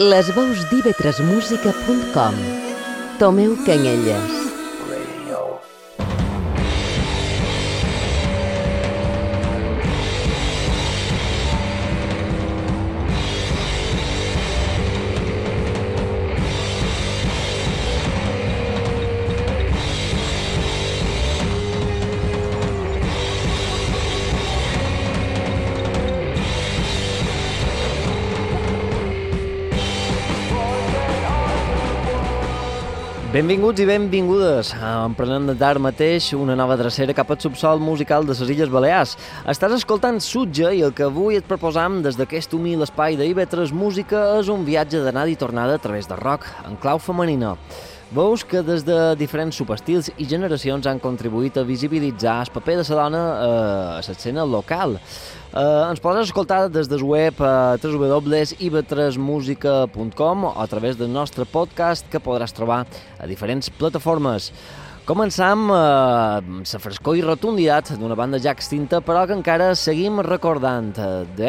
Les veus d'ivetresmusica.com Tomeu Canyelles Benvinguts i benvingudes. Emprenem de tard mateix una nova drecera cap al subsol musical de les Illes Balears. Estàs escoltant Sutja i el que avui et proposam des d'aquest humil espai d'Ivetres Música és un viatge d'anada i tornada a través de rock, en clau femenina. Veus que des de diferents subestils i generacions han contribuït a visibilitzar el paper de la dona eh, a l'escena local. Eh, ens podràs escoltar des del web a www.ivetresmusica.com o a través del nostre podcast que podràs trobar a diferents plataformes. Començam eh, la frescor i rotunditat d'una banda ja extinta, però que encara seguim recordant, eh, The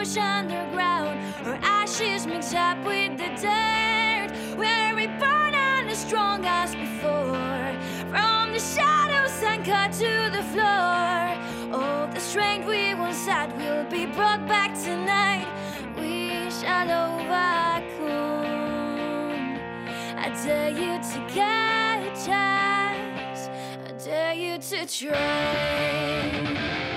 and push underground. Our ashes mix up with the dirt we burn on as strong as before. From the shadows and cut to the floor. All the strength we once had will be brought back tonight. We shall overcome. I dare you to catch us. I dare you to try.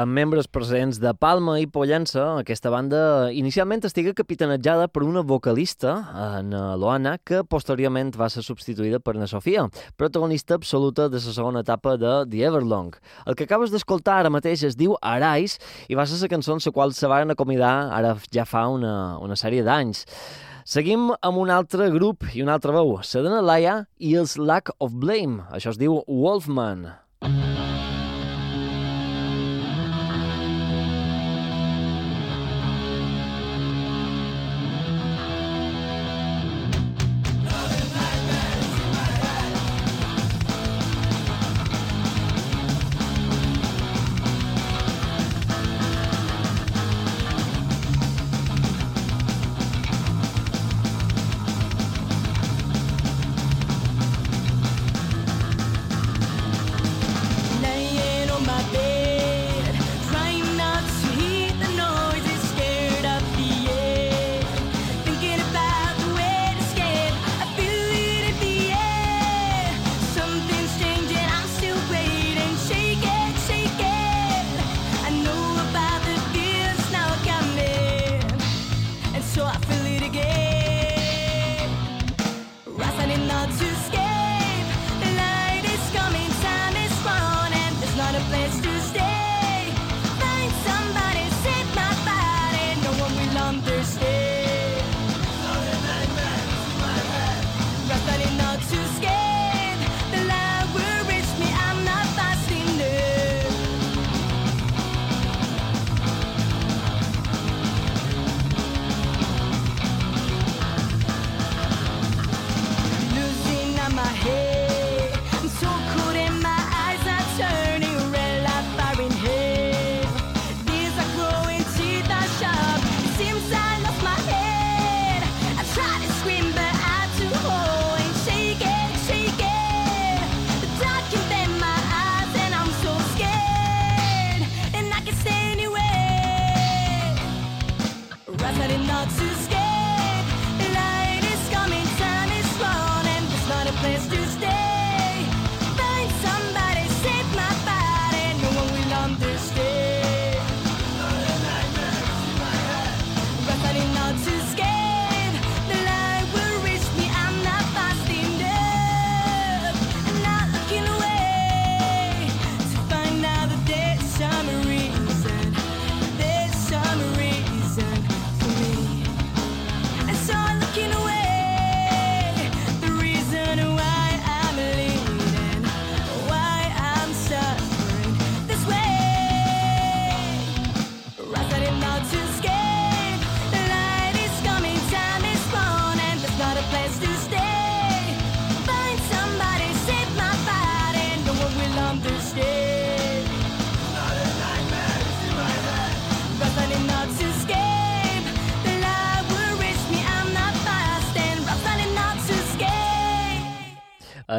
Amb membres presents de Palma i Pollença, aquesta banda inicialment estiga capitanejada per una vocalista, en Loana, que posteriorment va ser substituïda per na Sofia, protagonista absoluta de la segona etapa de The Everlong. El que acabes d'escoltar ara mateix es diu Arais i va ser la cançó en la qual se van acomiadar ara ja fa una, una sèrie d'anys. Seguim amb un altre grup i una altra veu, Sedena Laia i els Lack of Blame. Això es diu Wolfman. Wolfman.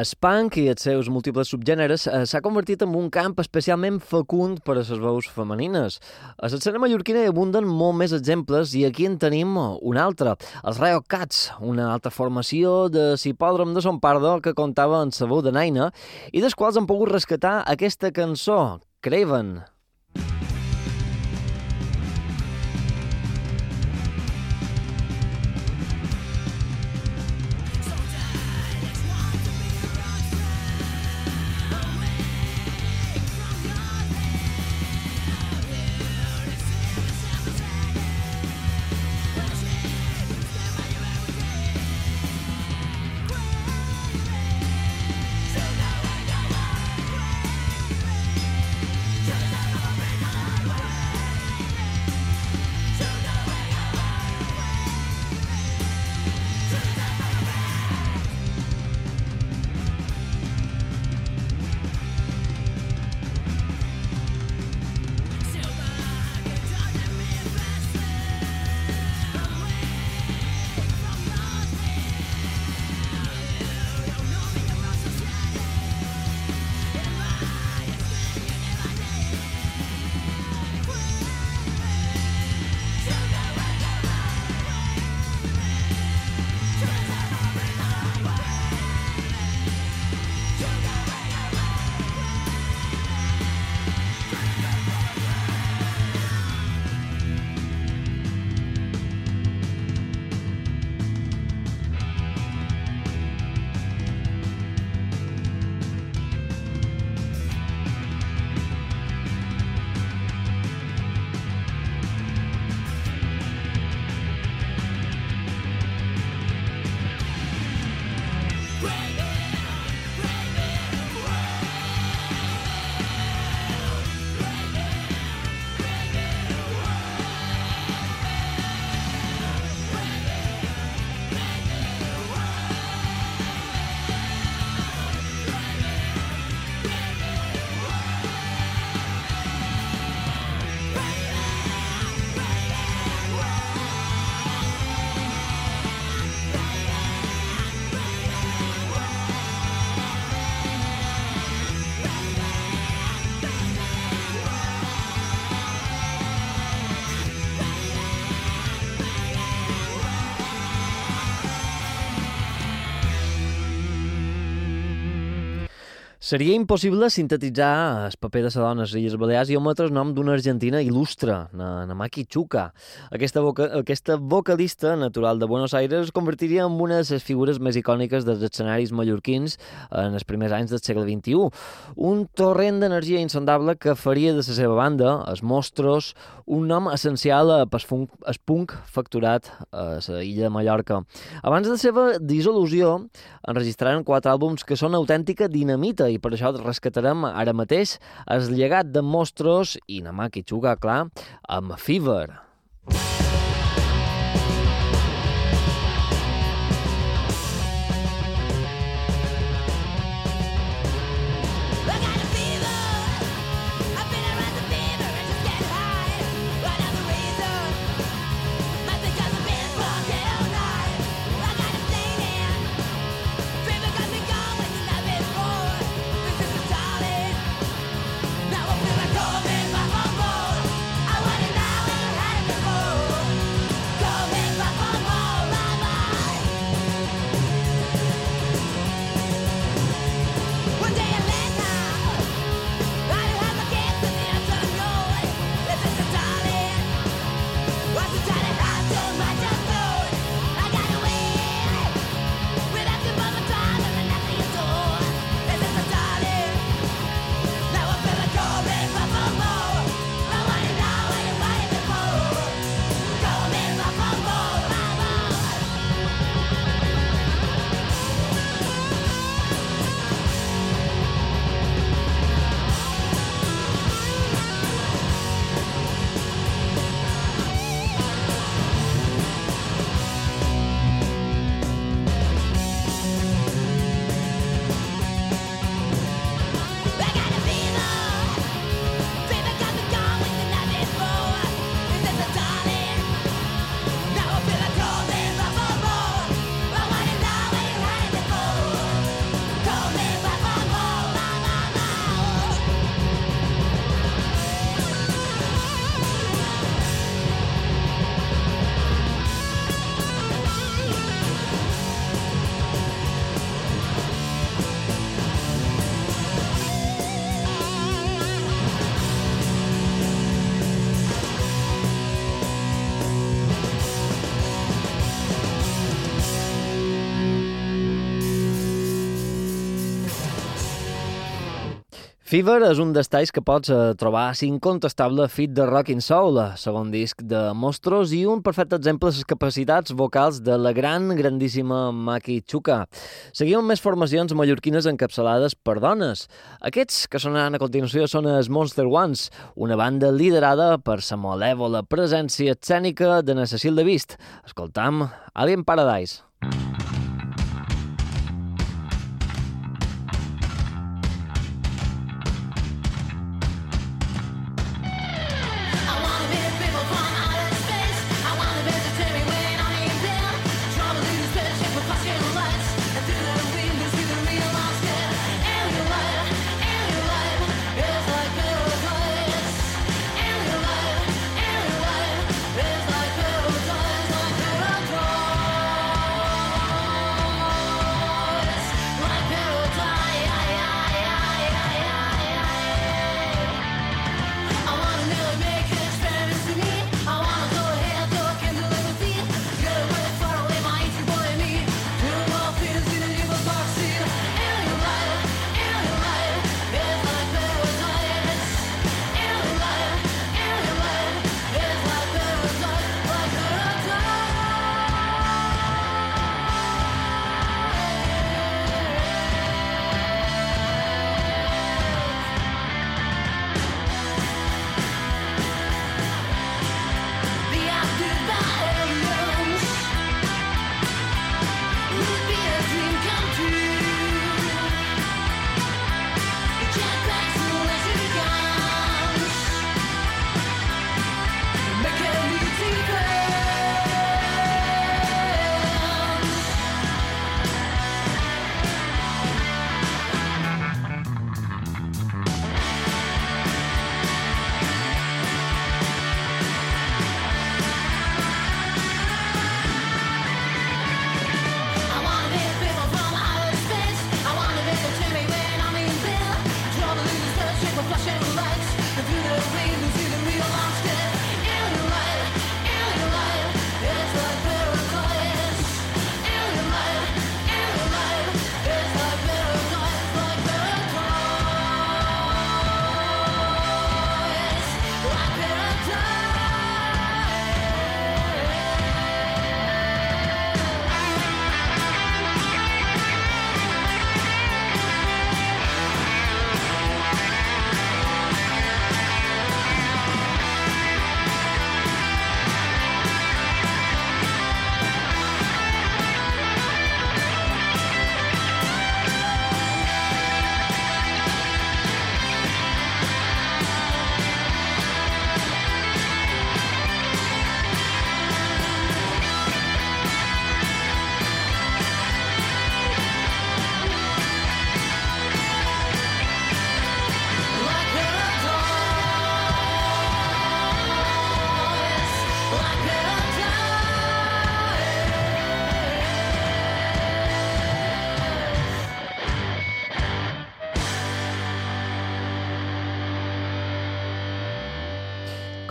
El punk i els seus múltiples subgèneres eh, s'ha convertit en un camp especialment fecund per a les veus femenines. A l'escena mallorquina hi abunden molt més exemples i aquí en tenim un altre, els Rayo Cats, una altra formació de Cipòdrom de Son Pardo que comptava en sa veu de Naina i dels quals han pogut rescatar aquesta cançó, Craven. Seria impossible sintetitzar el paper de la dona a les Balears i ometre el nom d'una argentina il·lustre, na, na Maki Chuca. Aquesta, voca, aquesta vocalista natural de Buenos Aires es convertiria en una de les figures més icòniques dels escenaris mallorquins en els primers anys del segle XXI. Un torrent d'energia insondable que faria de la seva banda, els Mostros, un nom essencial a punk, el punk facturat a la illa de Mallorca. Abans de la seva dissolució, enregistraren quatre àlbums que són autèntica dinamita i per això rescatarem ara mateix el llegat de Mostros i Namaki Chuga, clar, amb Fever. Fever és un dels talls que pots eh, trobar a l'incontestable Fit de Rock in Soul, segon disc de Monstros, i un perfecte exemple de les capacitats vocals de la gran, grandíssima Maki Chuka. Seguim més formacions mallorquines encapçalades per dones. Aquests que sonaran a continuació són els Monster Ones, una banda liderada per la malèvola presència escènica de na Cecil de Vist. Escoltam Alien Paradise.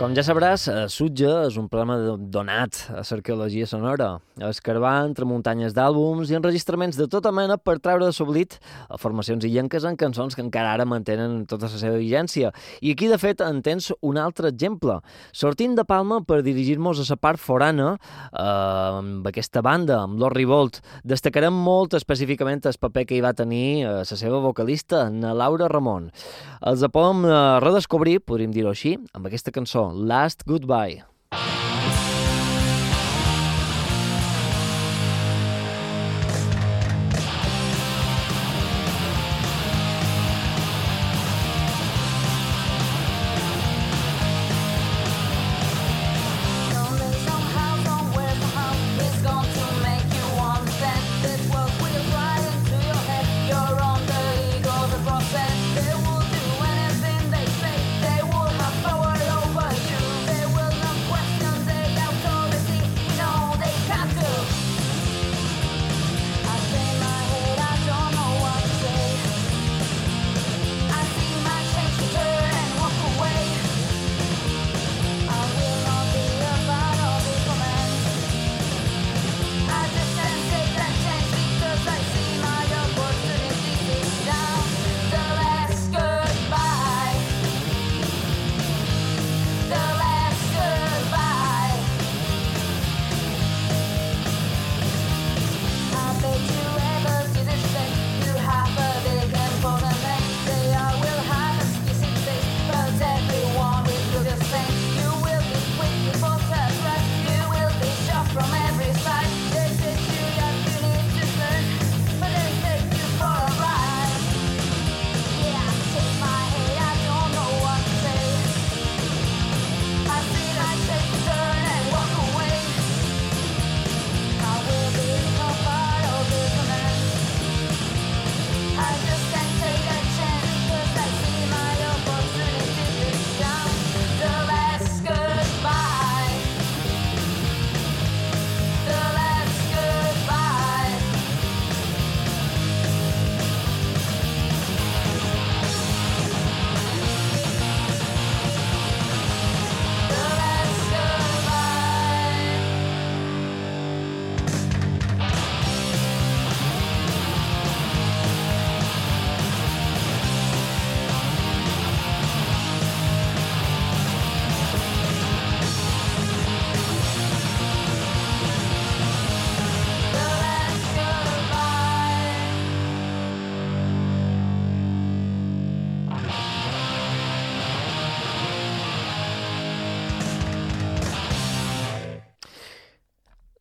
Com ja sabràs, eh, Sutja és un programa donat a l'arqueologia sonora, escarbar entre muntanyes d'àlbums i enregistraments de tota mena per treure de s'oblit a formacions illenques en cançons que encara ara mantenen tota la seva vigència. I aquí, de fet, en tens un altre exemple. Sortint de Palma per dirigir-nos a la part forana, eh, amb aquesta banda, amb Lord Revolt, destacarem molt específicament el paper que hi va tenir eh, la seva vocalista, na Laura Ramon. Els podem eh, redescobrir, podríem dir-ho així, amb aquesta cançó, Last Goodbye.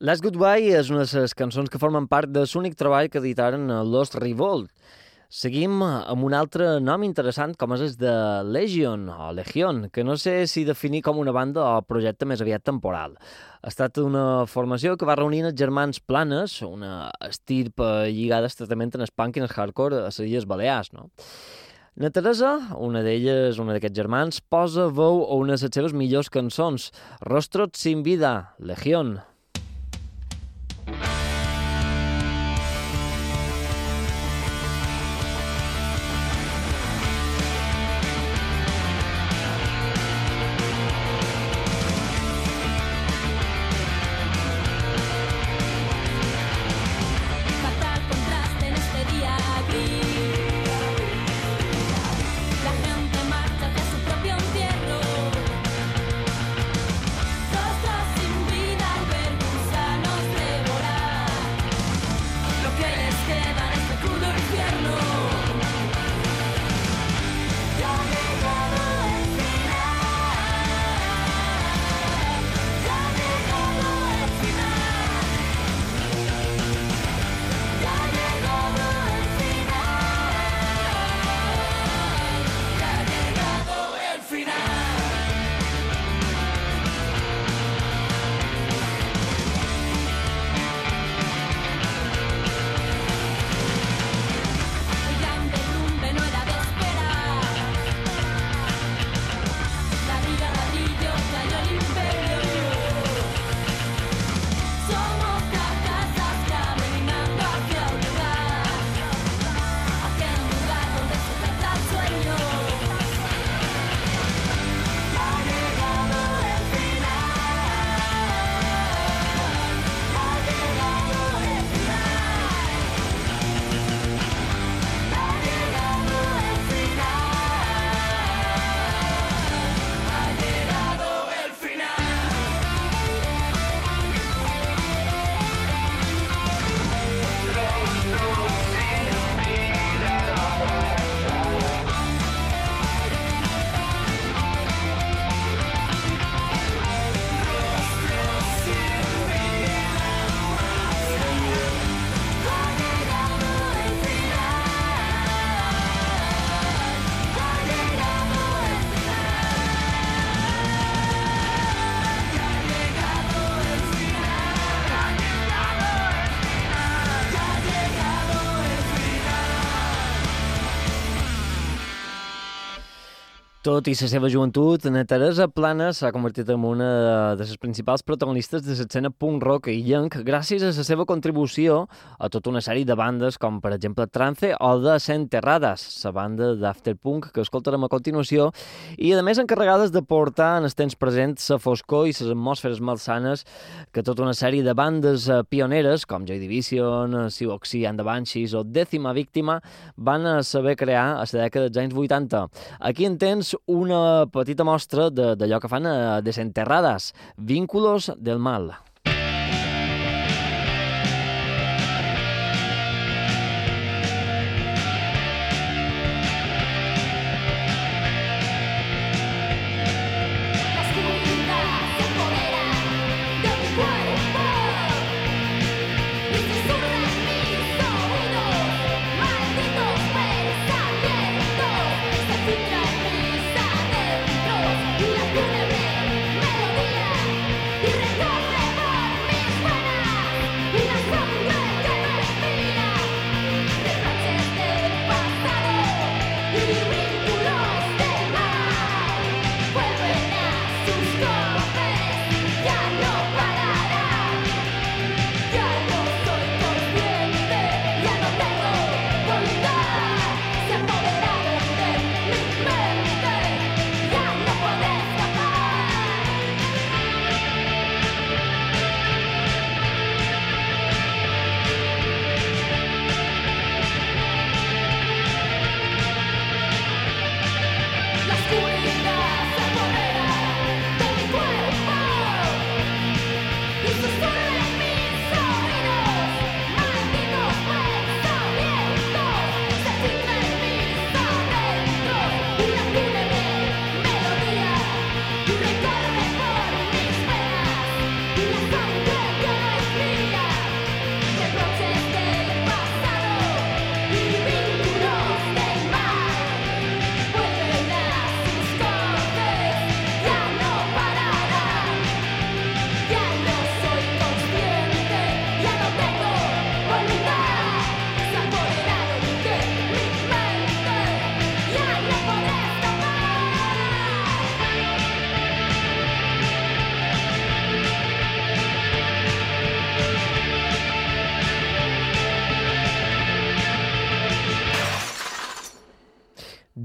Last Goodbye és una de les cançons que formen part de l'únic treball que editaren a Lost Revolt. Seguim amb un altre nom interessant com és el de Legion, o Legion, que no sé si definir com una banda o projecte més aviat temporal. Ha estat una formació que va reunir els germans Planes, una estirpa lligada estretament en el punk i en el hardcore a les Illes Balears, no? Na Teresa, una d'elles, una d'aquests germans, posa veu a una de les seves millors cançons, Rostros sin vida, Legion. Tot i la seva joventut, na Teresa Plana s'ha convertit en una de les principals protagonistes de l'escena punk rock i llenc gràcies a la seva contribució a tota una sèrie de bandes com, per exemple, Trance o de Senterrades, la banda d'afterpunk que escoltarem a continuació, i a més encarregades de portar en els temps presents la foscor i les atmosferes malsanes que tota una sèrie de bandes eh, pioneres com Joy Division, Sivoxy and the Banshees o Dècima Víctima van saber crear a la dècada dels anys 80. Aquí en tens una petita mostra d'allò que fan a Desenterrades, Vínculos del Mal.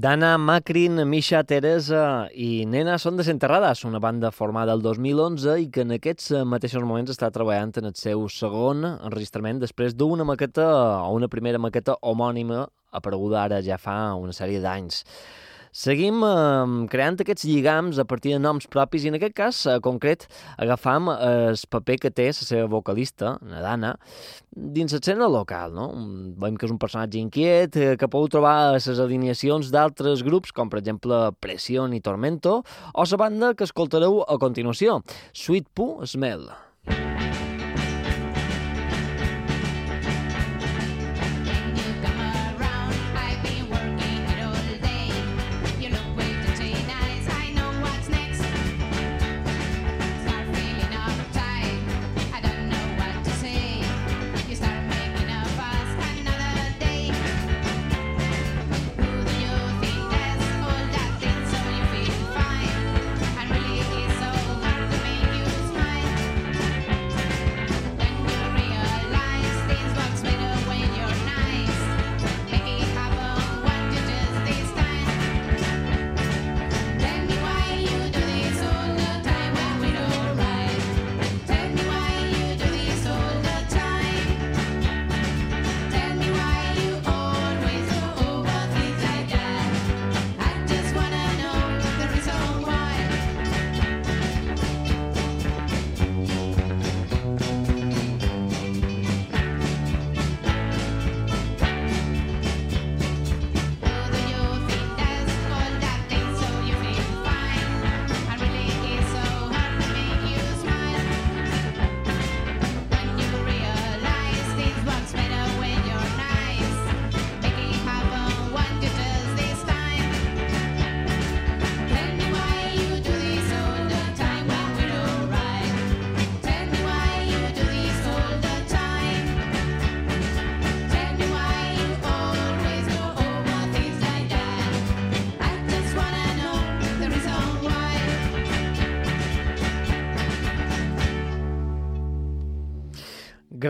Dana, Macrin, Misha, Teresa i Nena són desenterrades, una banda formada el 2011 i que en aquests mateixos moments està treballant en el seu segon enregistrament després d'una maqueta o una primera maqueta homònima apareguda ara ja fa una sèrie d'anys. Seguim eh, creant aquests lligams a partir de noms propis i en aquest cas, eh, concret, agafam eh, el paper que té la seva vocalista, Nadana, dins l'escena local. No? Veiem que és un personatge inquiet, eh, que podeu trobar les alineacions d'altres grups, com per exemple Pression i Tormento, o la banda que escoltareu a continuació, Sweet Poo Smell.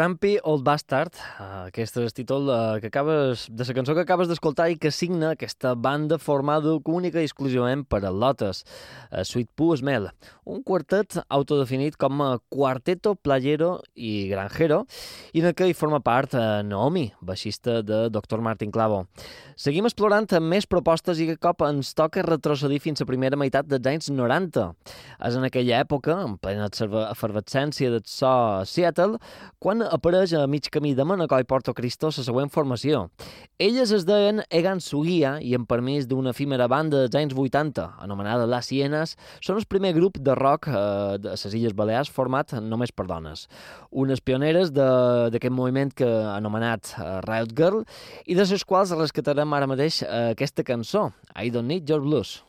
Grumpy Old Bastard, eh, aquest és el títol eh, que acabes, de la cançó que acabes d'escoltar i que signa aquesta banda formada única i exclusivament per a Lotus, uh, Sweet Poo Smell, un quartet autodefinit com a quarteto playero i granjero, i en el que hi forma part uh, Naomi, baixista de Dr. Martin Clavo. Seguim explorant més propostes i que cop ens toca retrocedir fins a primera meitat dels anys 90. És en aquella època, en plena efervescència del so a Seattle, quan apareix a mig camí de Manacor i Porto Cristo la següent formació. Elles es deien Egan Sugia i en permís d'una efímera banda dels anys 80, anomenada Las Sienas, són el primer grup de rock eh, de les Illes Balears format només per dones. Unes pioneres d'aquest moviment que anomenat eh, Riot Girl i de les quals rescatarem ara mateix eh, aquesta cançó, I Don't Need Your Blues.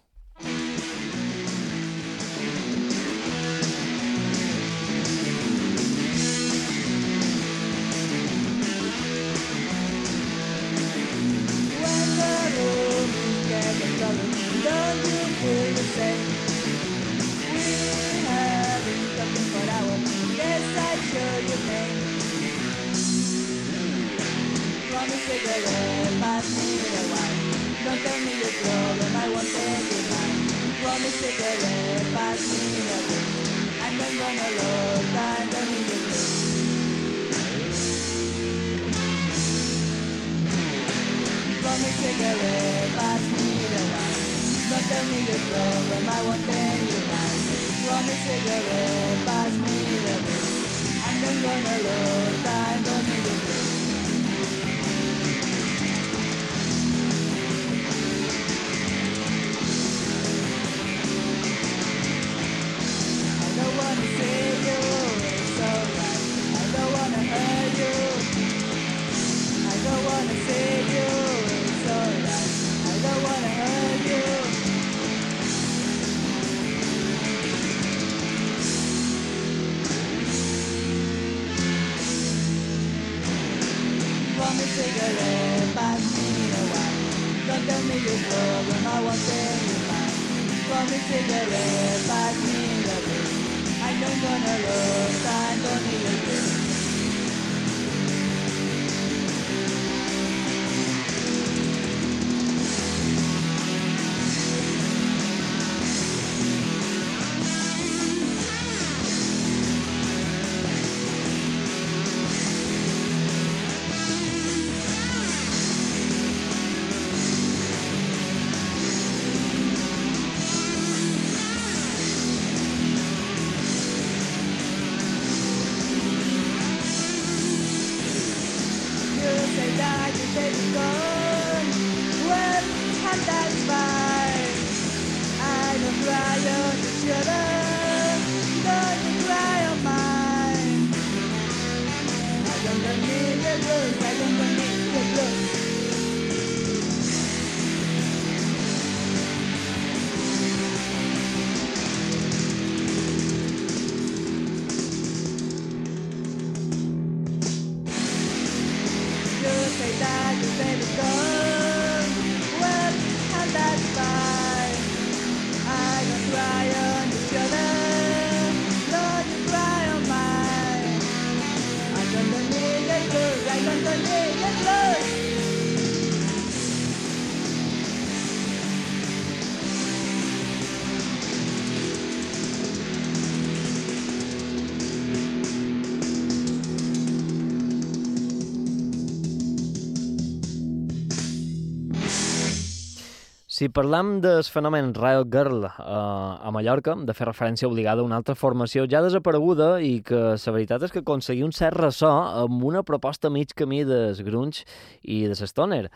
Si parlam del fenomen Riot Girl eh, a Mallorca, de fer referència obligada a una altra formació ja desapareguda i que la veritat és que aconseguí un cert ressò amb una proposta mig camí des grunge i de stoner.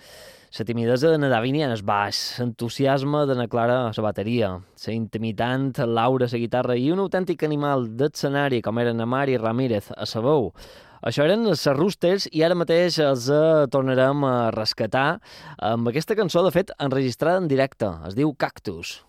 La timidesa de Nadavini en el baix, l'entusiasme de na Clara a la bateria, la intimitant Laura a la guitarra i un autèntic animal d'escenari com eren Amari Ramírez a la veu. Això eren els Roosters i ara mateix els uh, tornarem a rescatar amb aquesta cançó, de fet, enregistrada en directe. Es diu Cactus.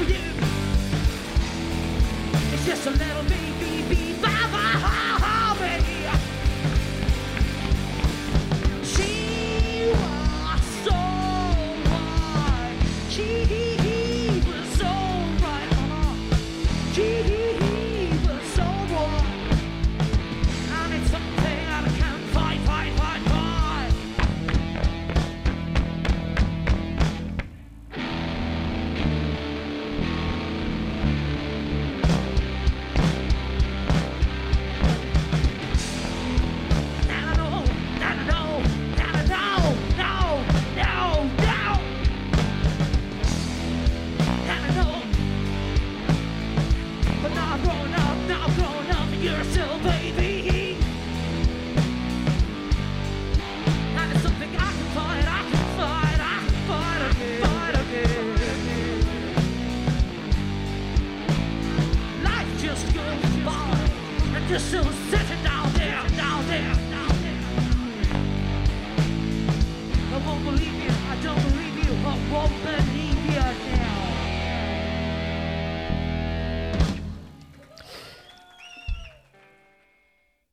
For you. It's just a little baby, baby, baby.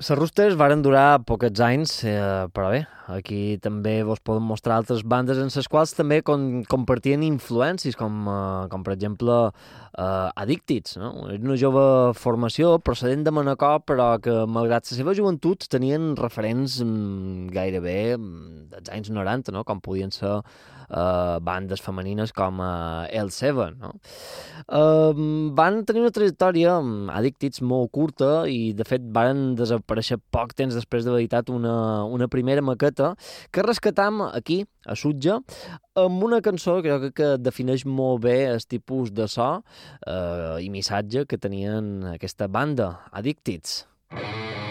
Les Roosters varen durar poquets anys, eh, però bé, aquí també vos podem mostrar altres bandes en les quals també com, compartien influències, com, eh, com per exemple eh, Addicted, no? Una jove formació procedent de Manacor, però que malgrat la seva joventut tenien referents mm, gairebé mm, dels anys 90, no? com podien ser bandes femenines com eh, El Seven. No? Eh, van tenir una trajectòria Addicted molt curta i de fet varen desaparèixer poc temps després d'haver editat una, una primera maqueta que rescatam aquí, a Sutja, amb una cançó que crec que defineix molt bé el tipus de so eh, i missatge que tenien aquesta banda, Addicted. Yeah,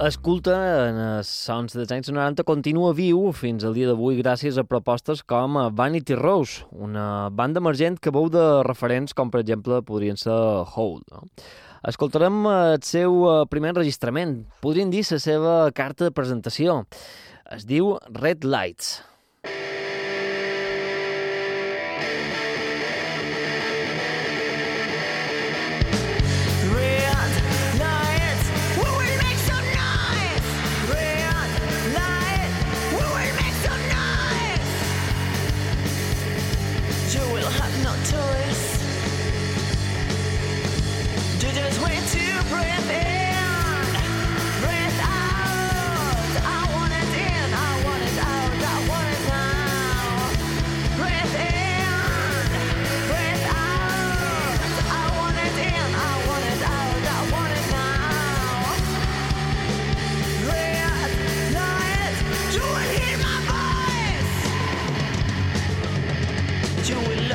Escolta, en els sons dels anys 90 continua viu fins al dia d'avui gràcies a propostes com Vanity Rose, una banda emergent que veu de referents com, per exemple, podrien ser Hole. No? Escoltarem el seu eh, primer enregistrament, podríem dir la seva carta de presentació. Es diu Red Lights.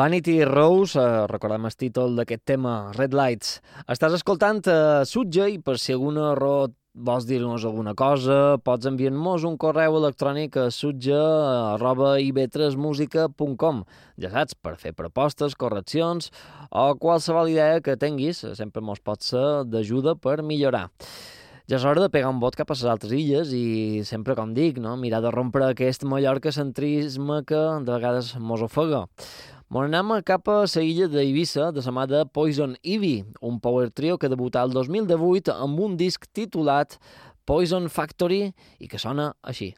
Vanity Rose, eh, recordem el títol d'aquest tema, Red Lights. Estàs escoltant eh, Sutja i per si alguna raó vols dir-nos alguna cosa, pots enviar-nos un correu electrònic a sutja arroba ib3musica.com ja saps, per fer propostes, correccions o qualsevol idea que tinguis, sempre mos pot ser d'ajuda per millorar. Ja és hora de pegar un bot cap a les altres illes i sempre, com dic, no? mirar de rompre aquest mallorca-centrisme que de vegades mos ofega. Mos anem cap a la illa d'Eivissa de la mà de Poison Ivy, un power trio que debutà el 2018 amb un disc titulat Poison Factory i que sona així.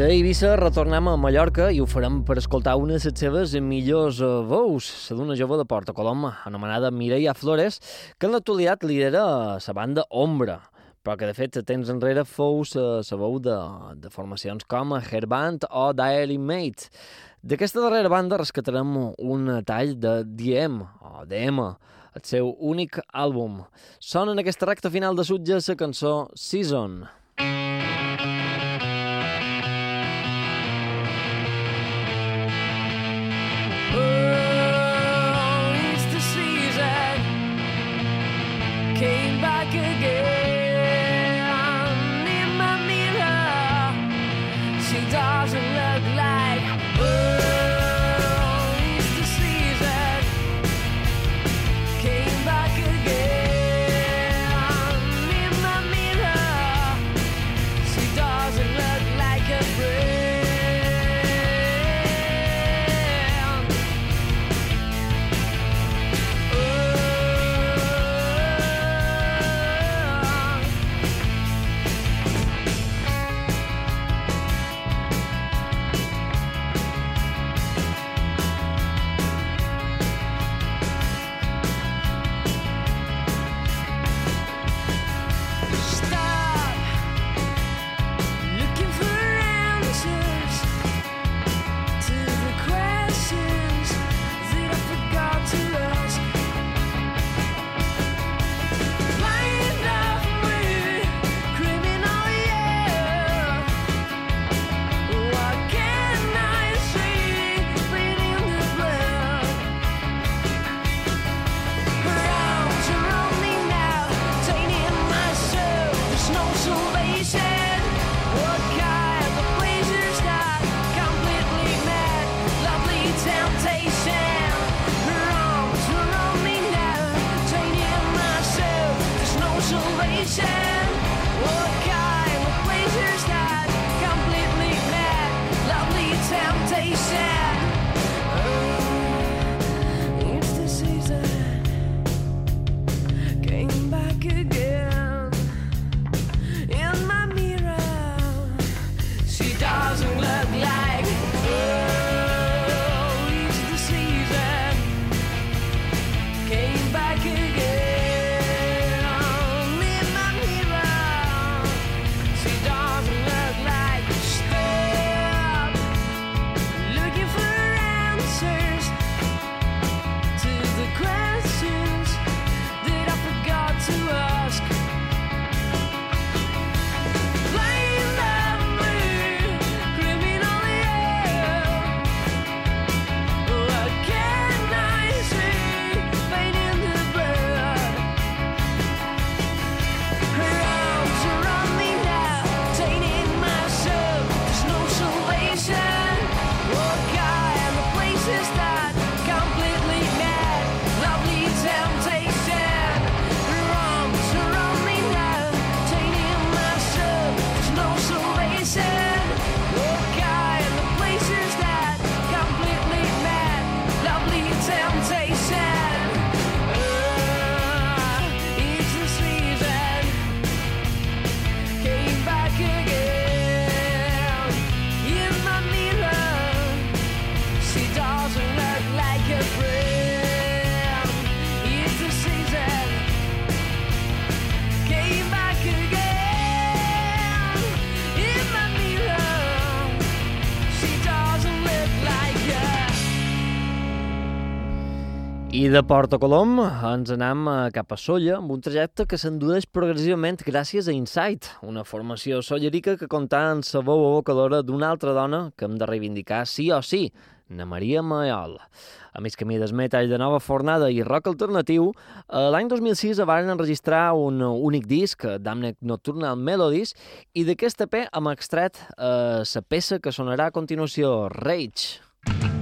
D'Eivissa retornem a Mallorca i ho farem per escoltar una de les seves millors eh, veus, la d'una jove de Porta Coloma, anomenada Mireia Flores, que en l'actualitat lidera la banda Ombra, però que de fet temps enrere fou la veu de, de formacions com Hairband o Diary Mate. D'aquesta darrera banda rescatarem un tall de Diem, o DM, el seu únic àlbum. Sona en aquesta recta final de sutge la cançó Season. Oh, de Porta Colom ens anem eh, cap a Solla amb un trajecte que s'endureix progressivament gràcies a Insight, una formació sollerica que compta amb la veu evocadora d'una altra dona que hem de reivindicar sí o sí, na Maria Maol. A més camí d'esmetall de nova fornada i rock alternatiu, eh, l'any 2006 van enregistrar un únic disc, Damned Nocturnal Melodies, i d'aquest EP hem extret eh, la peça que sonarà a continuació, Rage. I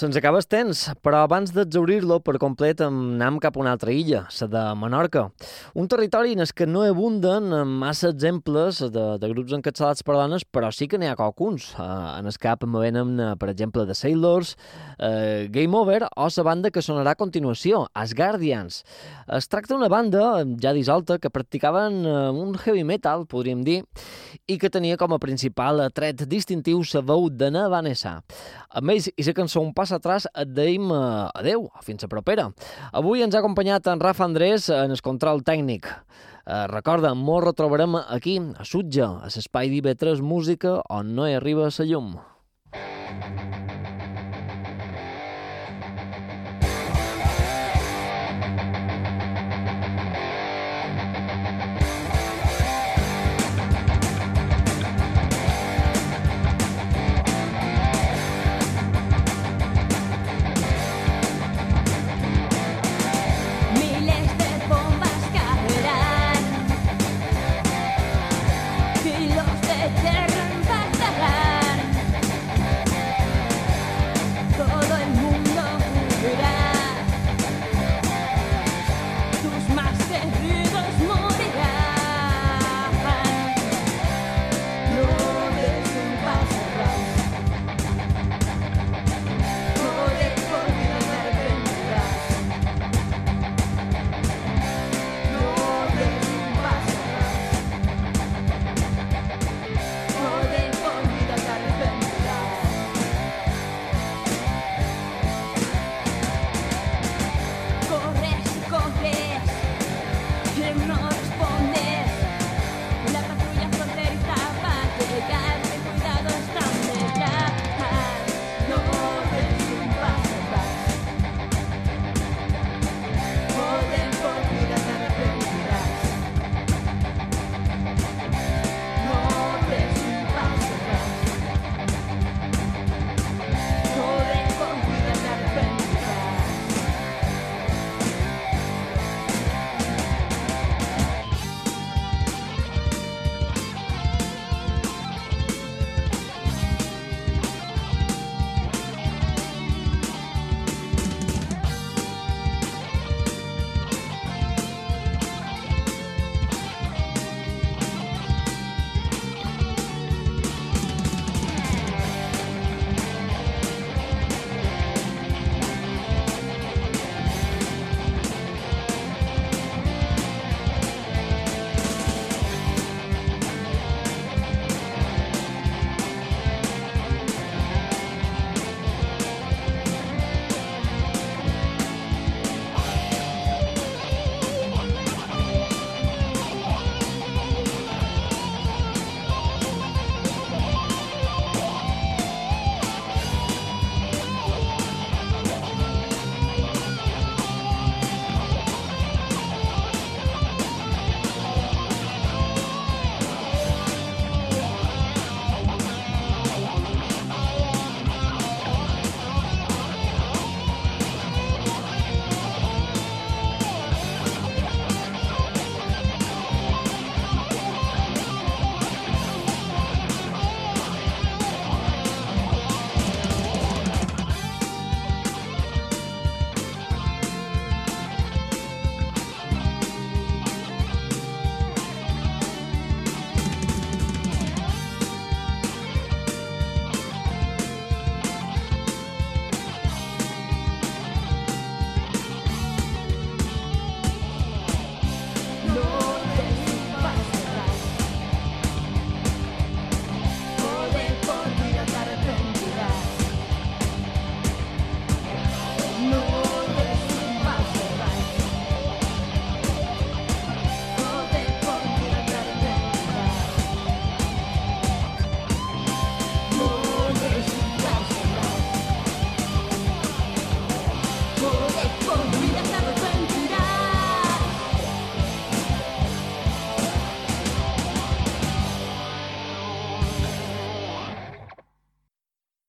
Se'ns acaba el temps, però abans d'exaurir-lo per complet em anem cap a una altra illa, la de Menorca. Un territori en el que no abunden massa exemples de, de grups encapçalats per dones, però sí que n'hi ha qualcuns. Uh, en el cap me venen, uh, per exemple, The Sailors, uh, Game Over o la banda que sonarà a continuació, As Guardians. Es tracta d'una banda ja dissolta que practicaven uh, un heavy metal, podríem dir, i que tenia com a principal tret distintiu la veu de Vanessa. Amb ells i la cançó Un pas atrás et deim eh, adeu, fins a propera. Avui ens ha acompanyat en Rafa Andrés en el control tècnic. Eh, recorda, molt retrobarem aquí, a Sutja, a l'espai d'IV3 Música, on no hi arriba la llum.